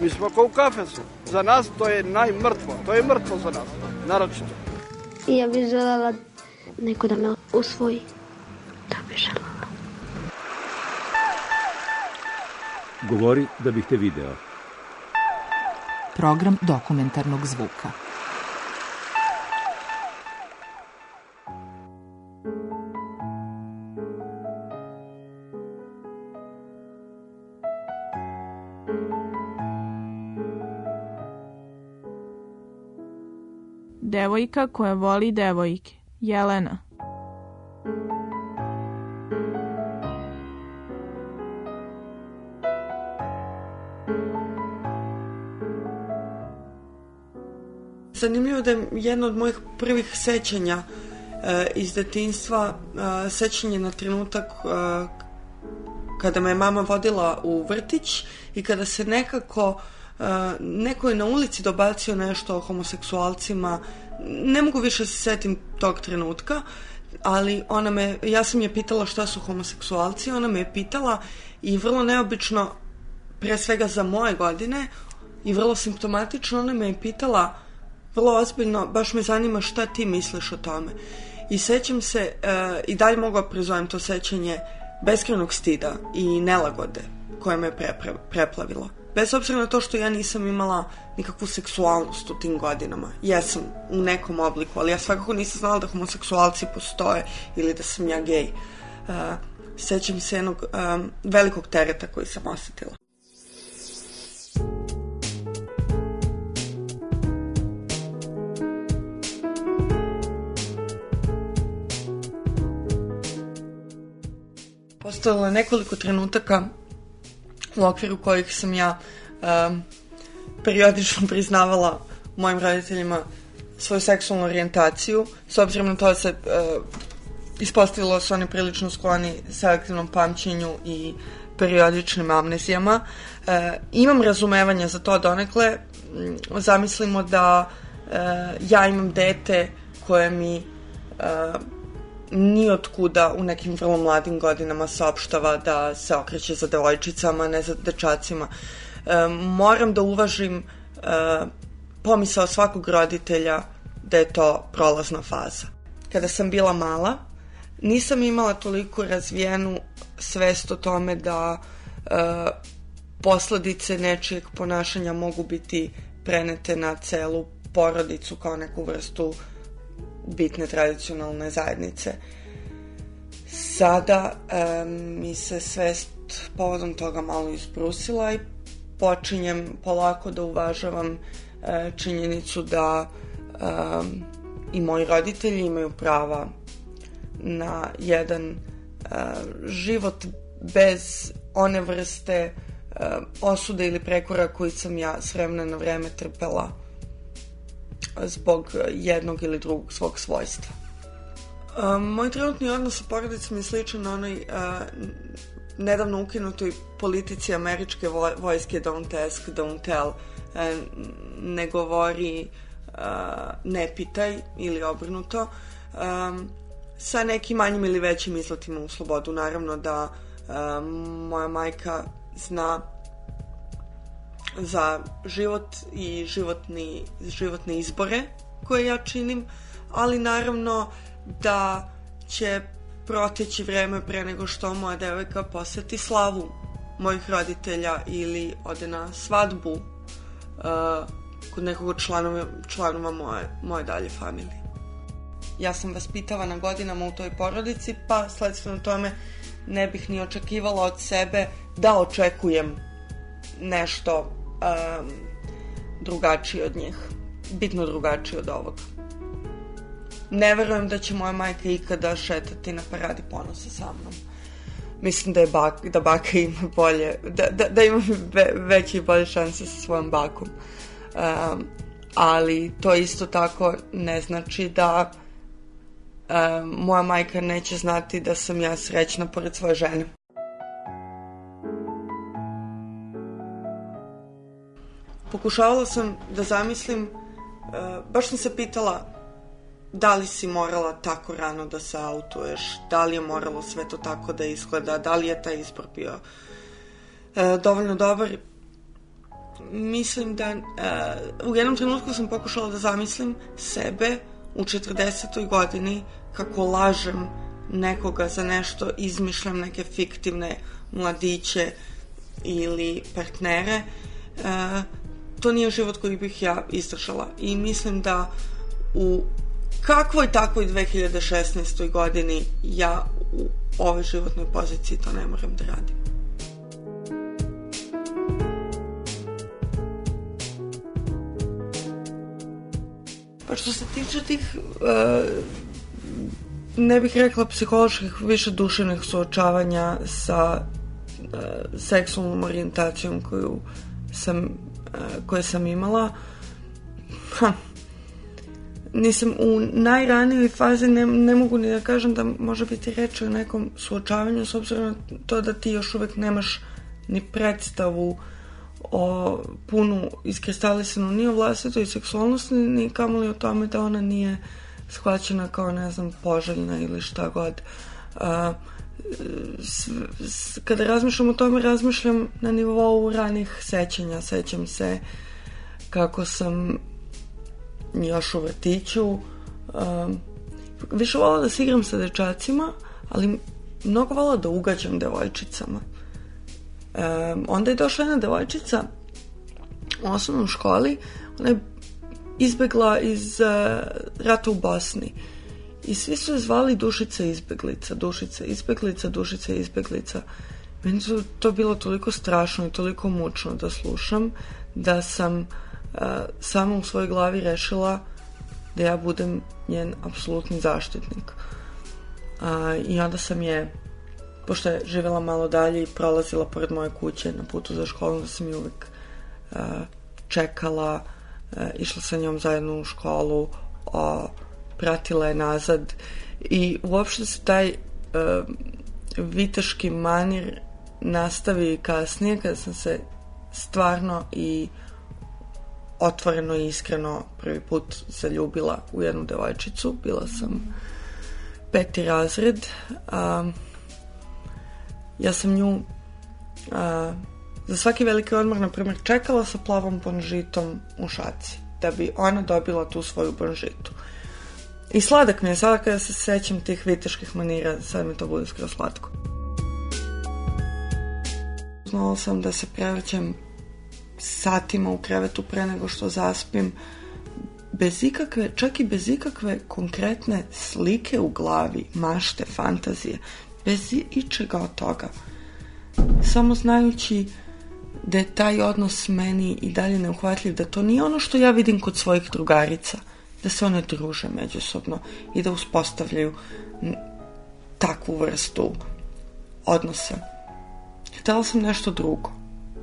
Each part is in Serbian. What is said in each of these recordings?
Mi smo kao u kafesu. Za nas to je najmrtvo. To je mrtvo za nas. Naročito. I ja bih želela neko da me usvoji. Da bih želela. Govori da bih te video. Program dokumentarnog zvuka. Devojka koja voli devojke. Jelena. Zanimljivo da je jedno od mojih prvih sećanja e, iz detinstva e, sećanje na trenutak e, kada me mama vodila u vrtić i kada se nekako neko je na ulici dobacio nešto o homoseksualcima, ne mogu više se setim tog trenutka, ali ona me, ja sam je pitala šta su homoseksualci, ona me je pitala i vrlo neobično, pre svega za moje godine, i vrlo simptomatično, ona me je pitala vrlo ozbiljno, baš me zanima šta ti misliš o tome. I sećam se, uh, i dalje mogu da prezovem to sećanje beskrenog stida i nelagode koje me je pre, preplavilo. Bez obzira na to što ja nisam imala nikakvu seksualnost u tim godinama. Jesam u nekom obliku, ali ja svakako nisam znala da homoseksualci postoje ili da sam ja gej. Uh, sećam se jednog um, velikog tereta koji sam osetila. Postojalo je nekoliko trenutaka u okviru kojih sam ja um, periodično priznavala mojim roditeljima svoju seksualnu orijentaciju, s obzirom na to da se uh, ispostavilo da su oni prilično skloni selektivnom pamćenju i periodičnim amnezijama. Uh, imam razumevanja za to donekle. Um, zamislimo da uh, ja imam dete koje mi uh, ni od kuda u nekim vrlo mladim godinama saopštava da se okreće za devojčicama, ne za dečacima. E, moram da uvažim e, pomisao svakog roditelja da je to prolazna faza. Kada sam bila mala, nisam imala toliko razvijenu svest o tome da e, posledice nečijeg ponašanja mogu biti prenete na celu porodicu kao neku vrstu bitne tradicionalne zajednice. Sada e, mi se svest povodom toga malo izbrusila i počinjem polako da uvažavam e, činjenicu da e, i moji roditelji imaju prava na jedan e, život bez one vrste e, osude ili prekora koji sam ja s vremena na vreme trpela zbog jednog ili drugog svog svojstva. Moj trenutni odnos sa porodicom je sličan onoj uh, nedavno ukinutoj politici američke vojske don't ask, don't tell. Uh, ne govori, ne pitaj ili obrnuto. Sa nekim manjim ili većim izletima u slobodu. Naravno da moja majka zna za život i životni, životne izbore koje ja činim, ali naravno da će proteći vreme pre nego što moja devojka poseti slavu mojih roditelja ili ode na svadbu uh, kod nekog članova, članova moje, moje dalje familije. Ja sam vaspitavana godinama u toj porodici, pa sledstveno tome ne bih ni očekivala od sebe da očekujem nešto um, drugačiji od njih. Bitno drugačiji od ovog. Ne verujem da će moja majka ikada šetati na paradi ponosa sa mnom. Mislim da je bak, da baka ima bolje, da, da, da ima ve, veće i bolje šanse sa svojom bakom. Um, ali to isto tako ne znači da e, moja majka neće znati da sam ja srećna pored svoje žene. Pokušavala sam da zamislim, e, baš sam se pitala da li si morala tako rano da se autuješ, da li je moralo sve to tako da izgleda, da li je taj izbor bio e, dovoljno dobar. Mislim da e, u jednom trenutku sam pokušala da zamislim sebe u 40. godini kako lažem nekoga za nešto, izmišljam neke fiktivne mladiće ili partnere. E, to nije život koji bih ja izdržala. I mislim da u kakvoj takvoj 2016. godini ja u ovoj životnoj poziciji to ne moram da radim. Pa što se tiče tih uh, ne bih rekla psiholoških, više duševnih suočavanja sa uh, seksualnom orijentacijom koju sam, koje sam imala. Ha, nisam u najranijoj fazi ne, ne mogu ni da kažem da može biti reč o nekom suočavanju s obzirom na to da ti još uvek nemaš ni predstavu o punu iskristalisanu ni o vlastitoj seksualnosti ni kamoli o tome da ona nije shvaćena kao ne znam poželjna ili šta god s, kada razmišljam o tome razmišljam na nivou ranih sećanja sećam se kako sam još u vrtiću. Um, više volala da se igram sa dečacima, ali mnogo volala da ugađam devojčicama. Um, onda je došla jedna devojčica u osnovnoj školi, ona je izbegla iz uh, rata u Bosni. I svi su zvali Dušica izbeglica, Dušica izbeglica, Dušica izbeglica. Meni su to bilo toliko strašno i toliko mučno da slušam, da sam uh, sama u svojoj glavi rešila da ja budem njen apsolutni zaštitnik. A, I onda sam je, pošto je živela malo dalje i prolazila pored moje kuće na putu za školu, da sam je uvek a, čekala, a, išla sa njom zajedno u školu, a, pratila je nazad i uopšte se taj a, viteški manir nastavi kasnije kada sam se stvarno i otvoreno i iskreno prvi put zaljubila u jednu devojčicu. Bila sam peti razred. A, ja sam nju a, za svaki veliki odmor, na primjer, čekala sa plavom bonžitom u šaci, da bi ona dobila tu svoju bonžitu. I sladak mi je, sada kada se sećam tih viteških manira, sad mi to bude skoro slatko. Znala sam da se prevrćem satima u krevetu pre nego što zaspim, bez ikakve, čak i bez ikakve konkretne slike u glavi, mašte, fantazije, bez ičega od toga. Samo znajući da je taj odnos meni i dalje neuhvatljiv, da to nije ono što ja vidim kod svojih drugarica, da se one druže međusobno i da uspostavljaju takvu vrstu odnosa. Htela sam nešto drugo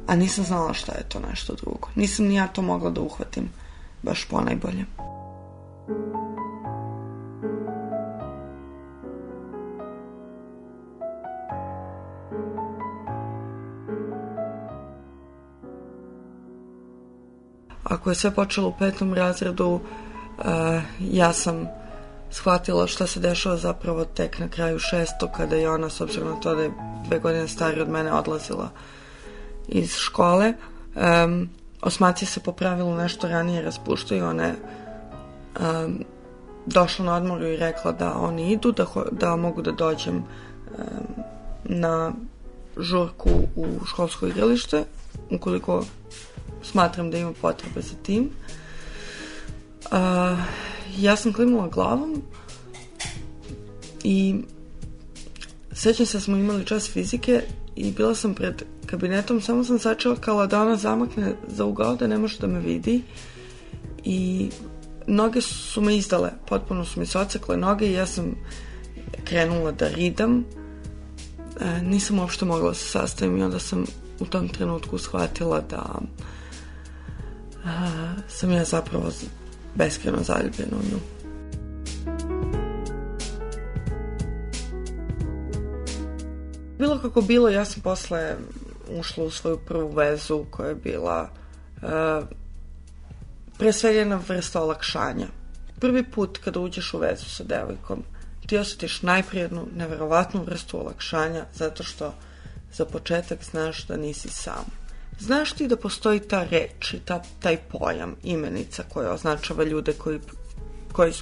a nisam znala šta je to nešto drugo. Nisam ni ja to mogla da uhvatim baš po najbolje. Ako je sve počelo u petom razredu, ja sam shvatila šta se dešava zapravo tek na kraju šesto, kada je ona, s obzirom na to da je dve godine starija od mene, odlazila iz škole. Um, osmaci se po pravilu nešto ranije raspuštaju, ona je um, došla na odmoru i rekla da oni idu, da, da mogu da dođem um, na žurku u školsko igralište, ukoliko smatram da ima potrebe za tim. Uh, ja sam klimula glavom i sećam se da smo imali čas fizike i bila sam pred kabinetom, samo sam sačekala da ona zamakne za ugao da ne može da me vidi i noge su me izdale, potpuno su mi se ocekle noge i ja sam krenula da ridam. E, nisam uopšte mogla da se sastavim i onda sam u tom trenutku shvatila da a, sam ja zapravo beskreno zaljubljena u nju. Bilo kako bilo, ja sam posle ušla u svoju prvu vezu koja je bila uh, pre svega jedna vrsta olakšanja. Prvi put kada uđeš u vezu sa devojkom, ti osjetiš najprije jednu neverovatnu vrstu olakšanja zato što za početak znaš da nisi sam. Znaš ti da postoji ta reč i ta, taj pojam, imenica koja označava ljude koji, koji,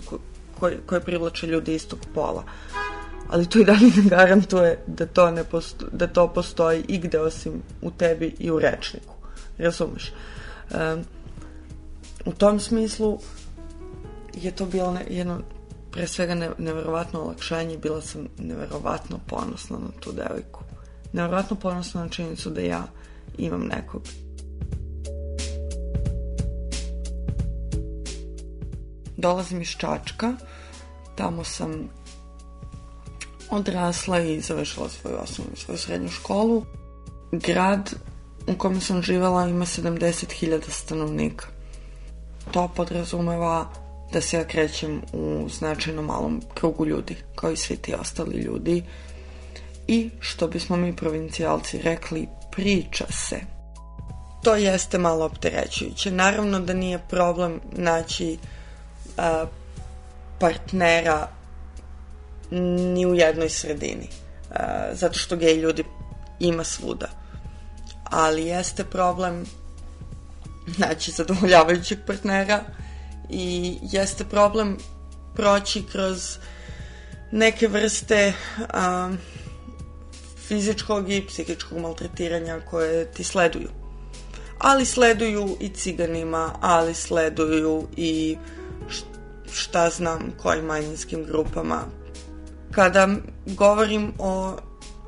koji, koji privlače ljude istog pola. Ali to i dalje ne garantuje da to, ne posto, da to postoji igde osim u tebi i u rečniku. Razumeš? Um, u tom smislu je to bilo ne, jedno pre svega ne, neverovatno olakšanje bila sam neverovatno ponosna na tu devojku. Neverovatno ponosna na činjenicu da ja imam nekog. Dolazim iz Čačka, tamo sam odrasla i završila svoju osnovnu svoju srednju školu. Grad u kojem sam živala ima 70.000 stanovnika. To podrazumeva da se ja krećem u značajno malom krugu ljudi, kao i svi ti ostali ljudi. I, što bismo mi provincijalci rekli, priča se. To jeste malo opterećujuće. Naravno da nije problem naći a, partnera ni u jednoj sredini. A, zato što gej ljudi ima svuda. Ali jeste problem naći zadovoljavajućeg partnera i jeste problem proći kroz neke vrste a, fizičkog i psihičkog maltretiranja koje ti sleduju. Ali sleduju i ciganima, ali sleduju i šta znam kojim manjinskim grupama. Kada govorim o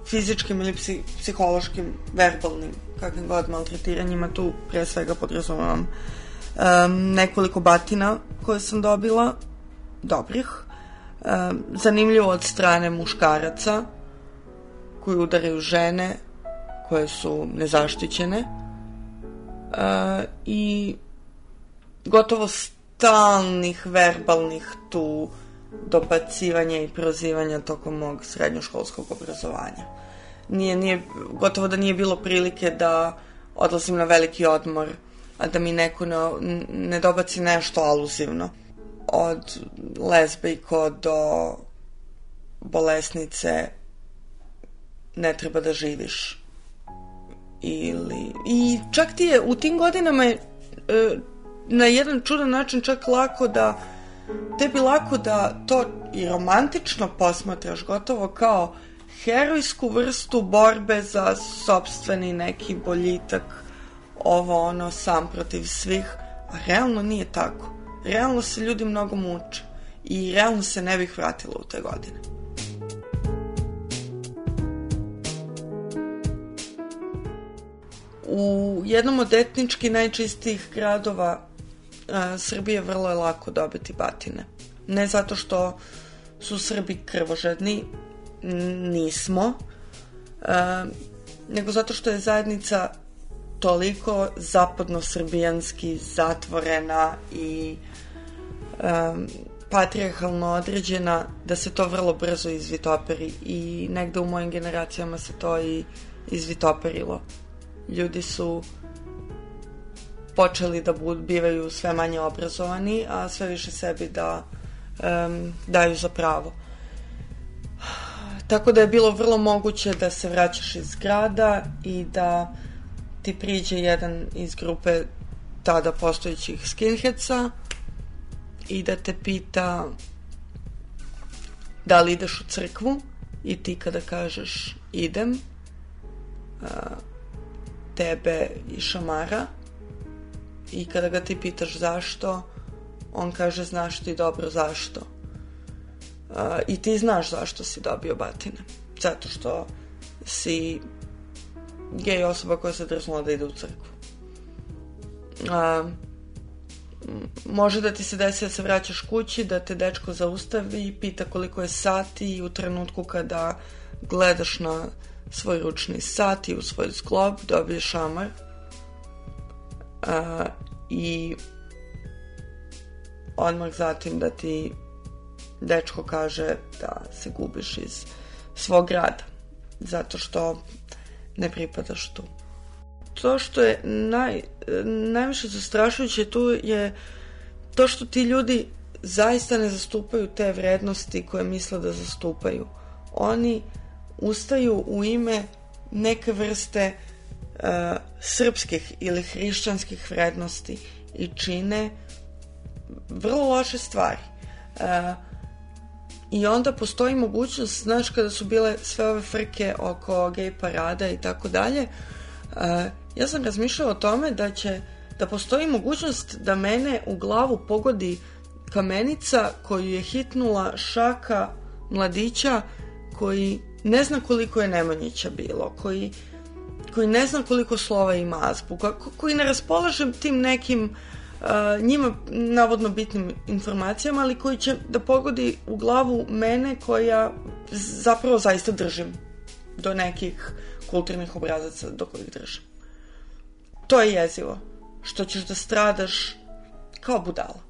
fizičkim ili psihološkim, verbalnim, kakvim god maltretiranjima, tu pre svega podrazumavam um, nekoliko batina koje sam dobila, dobrih, um, zanimljivo od strane muškaraca koji udaraju žene koje su nezaštićene uh, i gotovo stalnih verbalnih tu dopacivanja i prozivanja tokom mog srednjoškolskog obrazovanja. Nije, nije, gotovo da nije bilo prilike da odlazim na veliki odmor a da mi neko ne, ne dobaci nešto aluzivno. Od lezbejko do bolesnice ne treba da živiš. Ili... I čak ti je u tim godinama je, e, na jedan čudan način čak lako da tebi lako da to i romantično posmatraš gotovo kao herojsku vrstu borbe za sobstveni neki boljitak ovo ono sam protiv svih, a realno nije tako. Realno se ljudi mnogo muče i realno se ne bih vratila u te godine. U jednom od etnički najčistijih gradova a, Srbije vrlo je lako dobiti batine. Ne zato što su Srbi krvožedni, nismo, a, nego zato što je zajednica toliko zapadno-srbijanski zatvorena i um, patrijarhalno određena da se to vrlo brzo izvitoperi i negde u mojim generacijama se to i izvitoperilo. Ljudi su počeli da bud, bivaju sve manje obrazovani, a sve više sebi da um, daju za pravo. Tako da je bilo vrlo moguće da se vraćaš iz grada i da ti priđe jedan iz grupe tada postojećih skinheadsa i da te pita da li ideš u crkvu i ti kada kažeš idem a, tebe i šamara i kada ga ti pitaš zašto on kaže znaš ti dobro zašto a, i ti znaš zašto si dobio batine zato što si gej osoba koja se drznula da ide u crkvu. A, može da ti se desi da se vraćaš kući, da te dečko zaustavi i pita koliko je sati i u trenutku kada gledaš na svoj ručni sat i u svoj zglob dobiješ šamar. A, i odmah zatim da ti dečko kaže da se gubiš iz svog grada zato što ne pripadaš tu. To što je naj, najviše zastrašujuće tu je to što ti ljudi zaista ne zastupaju te vrednosti koje misle da zastupaju. Oni ustaju u ime neke vrste uh, srpskih ili hrišćanskih vrednosti i čine vrlo loše stvari. Uh, I onda postoji mogućnost, znaš, kada su bile sve ove frke oko gej parada i tako dalje, uh, ja sam razmišljala o tome da će, da postoji mogućnost da mene u glavu pogodi kamenica koju je hitnula šaka mladića koji ne zna koliko je Nemanjića bilo, koji, koji ne zna koliko slova ima azbuka, koji ne raspolaže tim nekim uh, njima navodno bitnim informacijama, ali koji će da pogodi u glavu mene koja zapravo zaista držim do nekih kulturnih obrazaca do kojih držim. To je jezivo. Što ćeš da stradaš kao budala.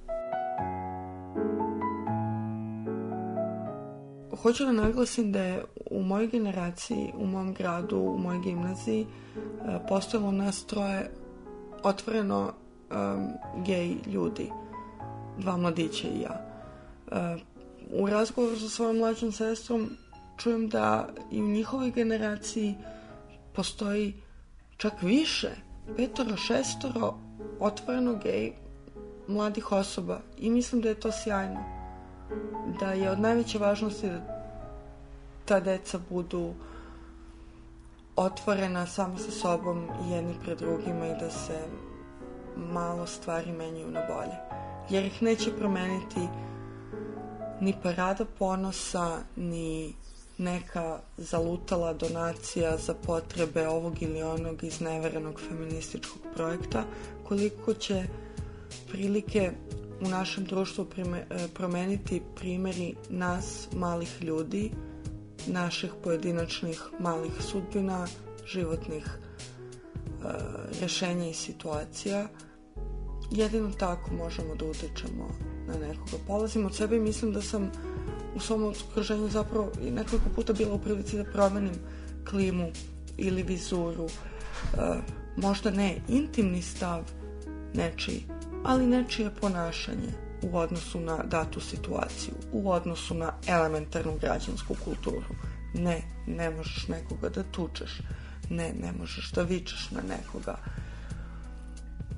Hoću da naglasim da je u mojoj generaciji, u mom gradu, u mojoj gimnaziji e, postojalo nas troje otvoreno um, gej ljudi, dva mladića i ja. Uh, u razgovoru sa svojom mlađom sestrom čujem da i u njihovoj generaciji postoji čak više, petoro, šestoro otvoreno gej mladih osoba i mislim da je to sjajno. Da je od najveće važnosti da ta deca budu otvorena samo sa sobom i jedni pred drugima i da se malo stvari menjaju na bolje. Jer ih neće promeniti ni parada ponosa, ni neka zalutala donacija za potrebe ovog ili onog izneverenog feminističkog projekta, koliko će prilike u našem društvu e, promeniti primeri nas, malih ljudi, naših pojedinačnih malih sudbina, životnih e, rešenja i situacija, jedino tako možemo da utičemo na nekoga. Polazim od sebe i mislim da sam u svom okruženju zapravo i nekoliko puta bila u prilici da promenim klimu ili vizuru. E, možda ne intimni stav nečiji, ali nečije ponašanje u odnosu na datu situaciju, u odnosu na elementarnu građansku kulturu. Ne, ne možeš nekoga da tučeš. Ne, ne možeš da vičeš na nekoga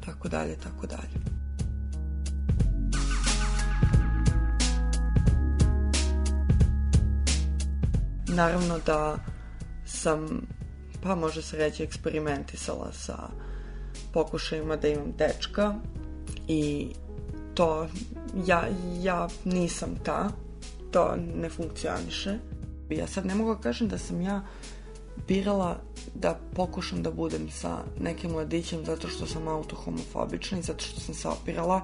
tako dalje, tako dalje. Naravno da sam, pa može se reći, eksperimentisala sa pokušajima da imam dečka i to ja, ja nisam ta, to ne funkcioniše. Ja sad ne mogu da kažem da sam ja birala da pokušam da budem sa nekim mladićem zato što sam autohomofobična i zato što sam se opirala.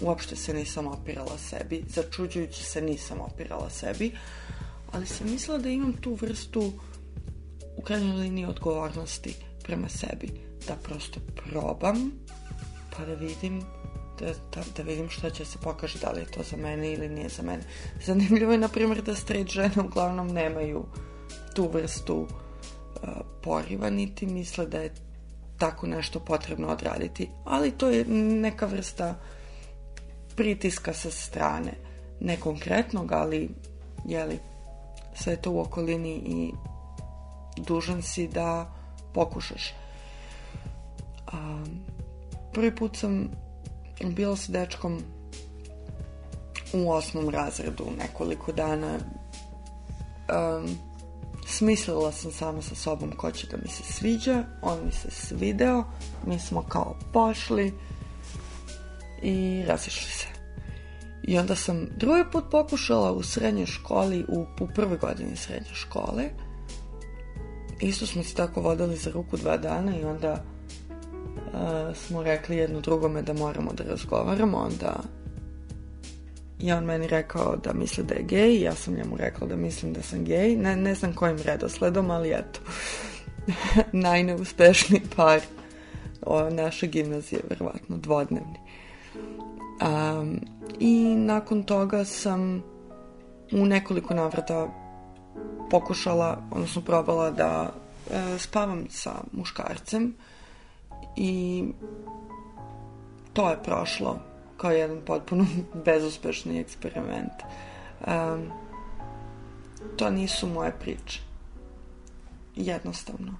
Uopšte se nisam opirala sebi. Začuđujući se nisam opirala sebi. Ali sam mislila da imam tu vrstu u krajnjoj liniji odgovornosti prema sebi. Da prosto probam pa da vidim da, da, da vidim šta će se pokaže da li je to za mene ili nije za mene zanimljivo je na primjer da straight žene uglavnom nemaju tu vrstu poriva, niti misle da je tako nešto potrebno odraditi. Ali to je neka vrsta pritiska sa strane. Ne konkretnog, ali jeli, sve to u okolini i dužan si da pokušaš. A, prvi put sam bila sa dečkom u osmom razredu nekoliko dana. Um, Smislila sam sama sa sobom ko će da mi se sviđa, on mi se svideo, mi smo kao pošli i razišli se. I onda sam drugi put pokušala u srednjoj školi, u, u prvoj godini srednje škole. Isto smo se tako vodili za ruku dva dana i onda smo rekli jedno drugome da moramo da razgovaramo, onda i on meni rekao da misli da je gej, ja sam njemu rekla da mislim da sam gej, ne, ne znam kojim redosledom, ali eto, najneuspešniji par o, naše gimnazije, verovatno dvodnevni. Um, I nakon toga sam u nekoliko navrata pokušala, odnosno probala da e, spavam sa muškarcem i to je prošlo kao jedan potpuno bezuspešni eksperiment. Um, to nisu moje priče. Jednostavno.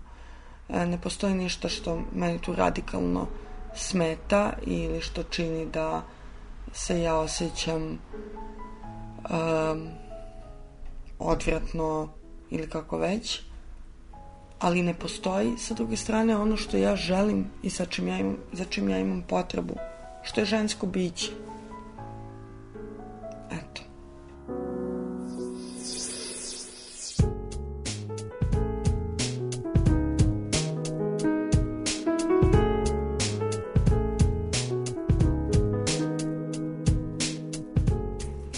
E, ne postoji ništa što meni tu radikalno smeta ili što čini da se ja osjećam um, odvratno ili kako već ali ne postoji sa druge strane ono što ja želim i sa čim ja imam, za čim ja imam potrebu što je žensko biće. Eto.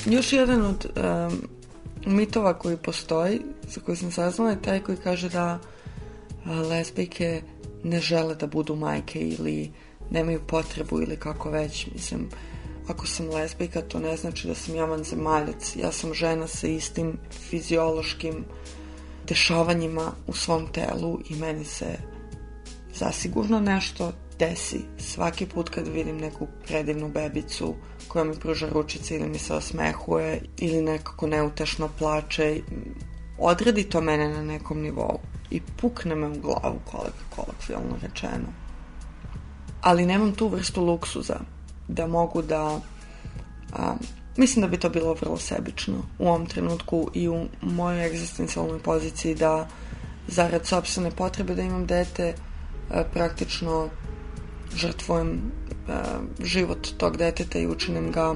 Još jedan od um, mitova koji postoji, za koji sam saznala, je taj koji kaže da a, lesbijke ne žele da budu majke ili nemaju potrebu ili kako već. Mislim, ako sam lesbijka, to ne znači da sam ja vanzemaljac. Ja sam žena sa istim fiziološkim dešavanjima u svom telu i meni se zasigurno nešto desi svaki put kad vidim neku predivnu bebicu koja mi pruža ručice ili mi se osmehuje ili nekako neutešno plače odredi to mene na nekom nivou i pukne me u glavu kolek, kolokvijalno rečeno. Ali nemam tu vrstu luksuza da mogu da a, mislim da bi to bilo vrlo sebično u ovom trenutku i u mojoj egzistencijalnoj poziciji da zarad sobstvene potrebe da imam dete a, praktično žrtvujem uh, život tog deteta i učinim ga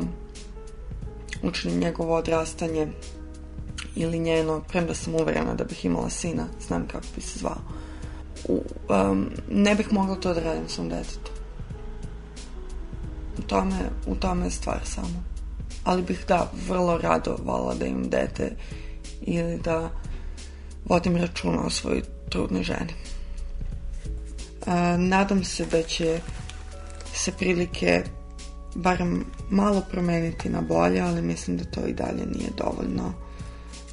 učinim njegovo odrastanje ili njeno, premda sam uverena da bih imala sina, znam kako bi se zvao. U, um, ne bih mogla to da radim svom detetu. U tome, u tome je stvar samo. Ali bih, da, vrlo rado vala da imam dete ili da vodim računa o svojoj trudnoj ženi. A, nadam se da će se prilike barem malo promeniti na bolje, ali mislim da to i dalje nije dovoljno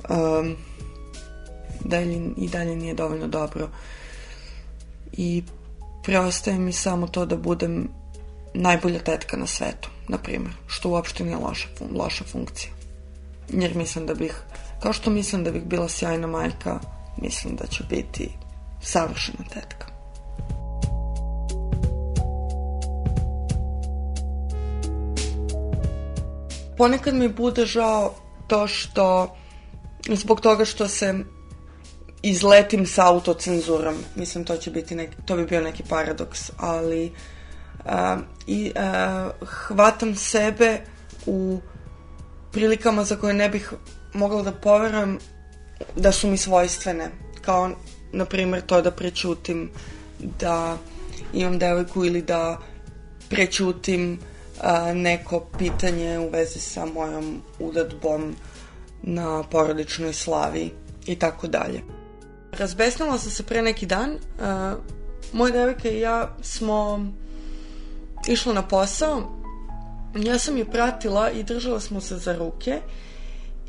um, da i dalje nije dovoljno dobro i preostaje mi samo to da budem najbolja tetka na svetu, na primjer, što uopšte nije loša, loša funkcija. Jer mislim da bih, kao što mislim da bih bila sjajna majka, mislim da će biti savršena tetka. ponekad mi bude žao to što zbog toga što se izletim sa autocenzurom. Mislim, to će biti neki, to bi bio neki paradoks, ali uh, i uh, hvatam sebe u prilikama za koje ne bih mogla da poverujem da su mi svojstvene. Kao, na primjer, to da prećutim da imam devojku ili da prećutim a, neko pitanje u vezi sa mojom udadbom na porodičnoj slavi i tako dalje. Razbesnala sam se pre neki dan. A, moja devojka i ja smo išli na posao. Ja sam je pratila i držala smo se za ruke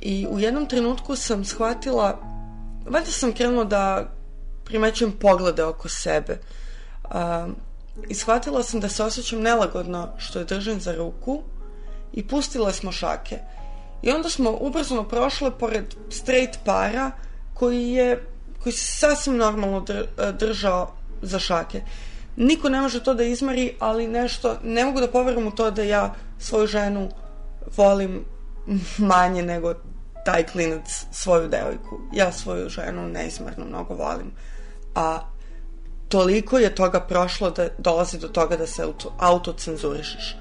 i u jednom trenutku sam shvatila, valjda sam krenula da primećujem poglede oko sebe. A, i shvatila sam da se osjećam nelagodno što je držim za ruku i pustile smo šake. I onda smo ubrzano prošle pored straight para koji je koji se sasvim normalno držao za šake. Niko ne može to da izmari, ali nešto, ne mogu da poverujem u to da ja svoju ženu volim manje nego taj klinac svoju devojku. Ja svoju ženu neizmerno mnogo volim. A toliko je toga prošlo da dolazi do toga da se auto, autocenzurišeš.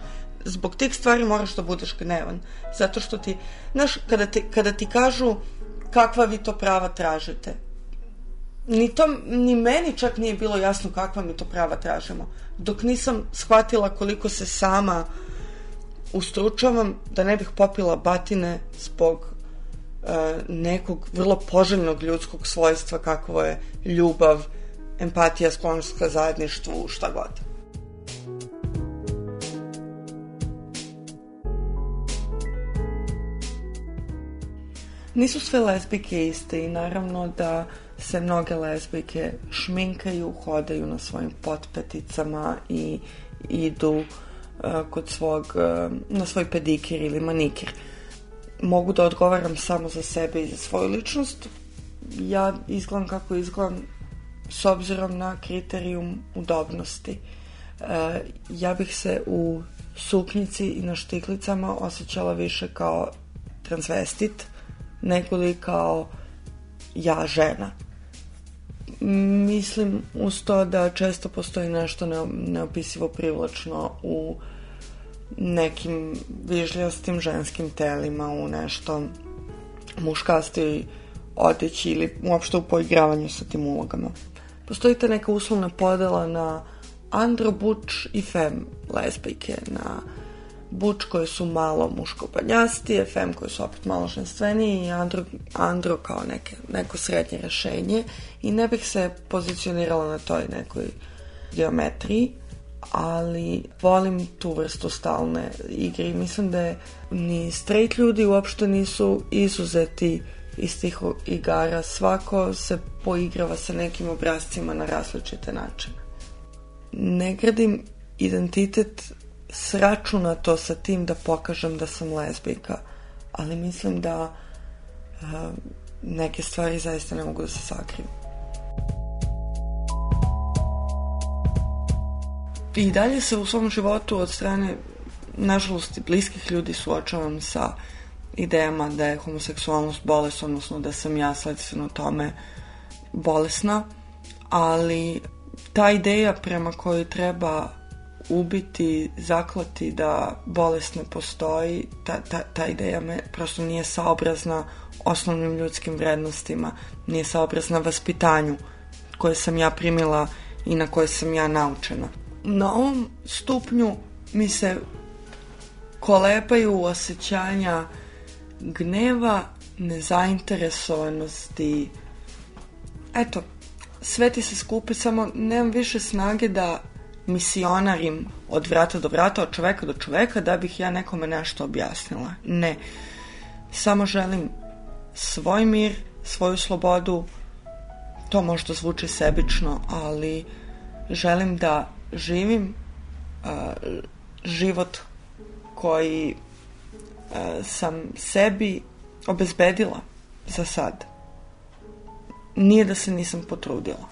Zbog tih stvari moraš da budeš gnevan. Zato što ti, znaš, kada ti, kada ti kažu kakva vi to prava tražite, ni, to, ni meni čak nije bilo jasno kakva mi to prava tražimo. Dok nisam shvatila koliko se sama ustručavam da ne bih popila batine zbog uh, nekog vrlo poželjnog ljudskog svojstva kakvo je ljubav, empatija, sklonost ka zajedništvu, šta god. Nisu sve lesbike iste i naravno da se mnoge lesbike šminkaju, hodaju na svojim potpeticama i idu uh, kod svog, uh, na svoj pedikir ili manikir. Mogu da odgovaram samo za sebe i za svoju ličnost. Ja izgledam kako izgledam s obzirom na kriterijum udobnosti. Uh, ja bih se u suknjici i na štiklicama osjećala više kao transvestit nego li kao ja žena. Mislim uz to da često postoji nešto neopisivo privlačno u nekim vižljastim ženskim telima, u nešto muškastoj odeći ili uopšte u poigravanju sa tim ulogama. Postoji ta neka uslovna podela na andro, buč i fem lesbijke, na buč koje su malo muško-banjastije, fem koje su opet malo ženstvenije i andro, andro kao neke, neko srednje rešenje i ne bih se pozicionirala na toj nekoj geometriji, ali volim tu vrstu stalne igre i mislim da je ni straight ljudi uopšte nisu izuzeti iz tih igara. Svako se poigrava sa nekim obrazcima na različite načine. Ne gradim identitet sračunato sa tim da pokažem da sam lezbijka, ali mislim da uh, neke stvari zaista ne mogu da se sakriju. I dalje se u svom životu od strane nažalost bliskih ljudi suočavam sa idejama da je homoseksualnost bolest, odnosno da sam ja sledstveno tome bolesna, ali ta ideja prema kojoj treba ubiti, zaklati da bolest ne postoji, ta, ta, ta ideja me prosto nije saobrazna osnovnim ljudskim vrednostima, nije saobrazna vaspitanju koje sam ja primila i na koje sam ja naučena. Na ovom stupnju mi se kolepaju osjećanja gneva, nezainteresovanosti, eto, sve ti se skupi, samo nemam više snage da misionarim od vrata do vrata, od čoveka do čoveka, da bih ja nekome nešto objasnila. Ne. Samo želim svoj mir, svoju slobodu, to možda zvuči sebično, ali želim da živim uh, život koji uh, sam sebi obezbedila za sad. Nije da se nisam potrudila.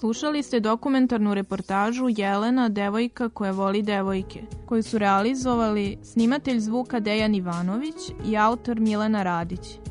Slušali ste dokumentarnu reportažu Jelena, devojka koja voli devojke, koju su realizovali snimatelj zvuka Dejan Ivanović i autor Milena Radić.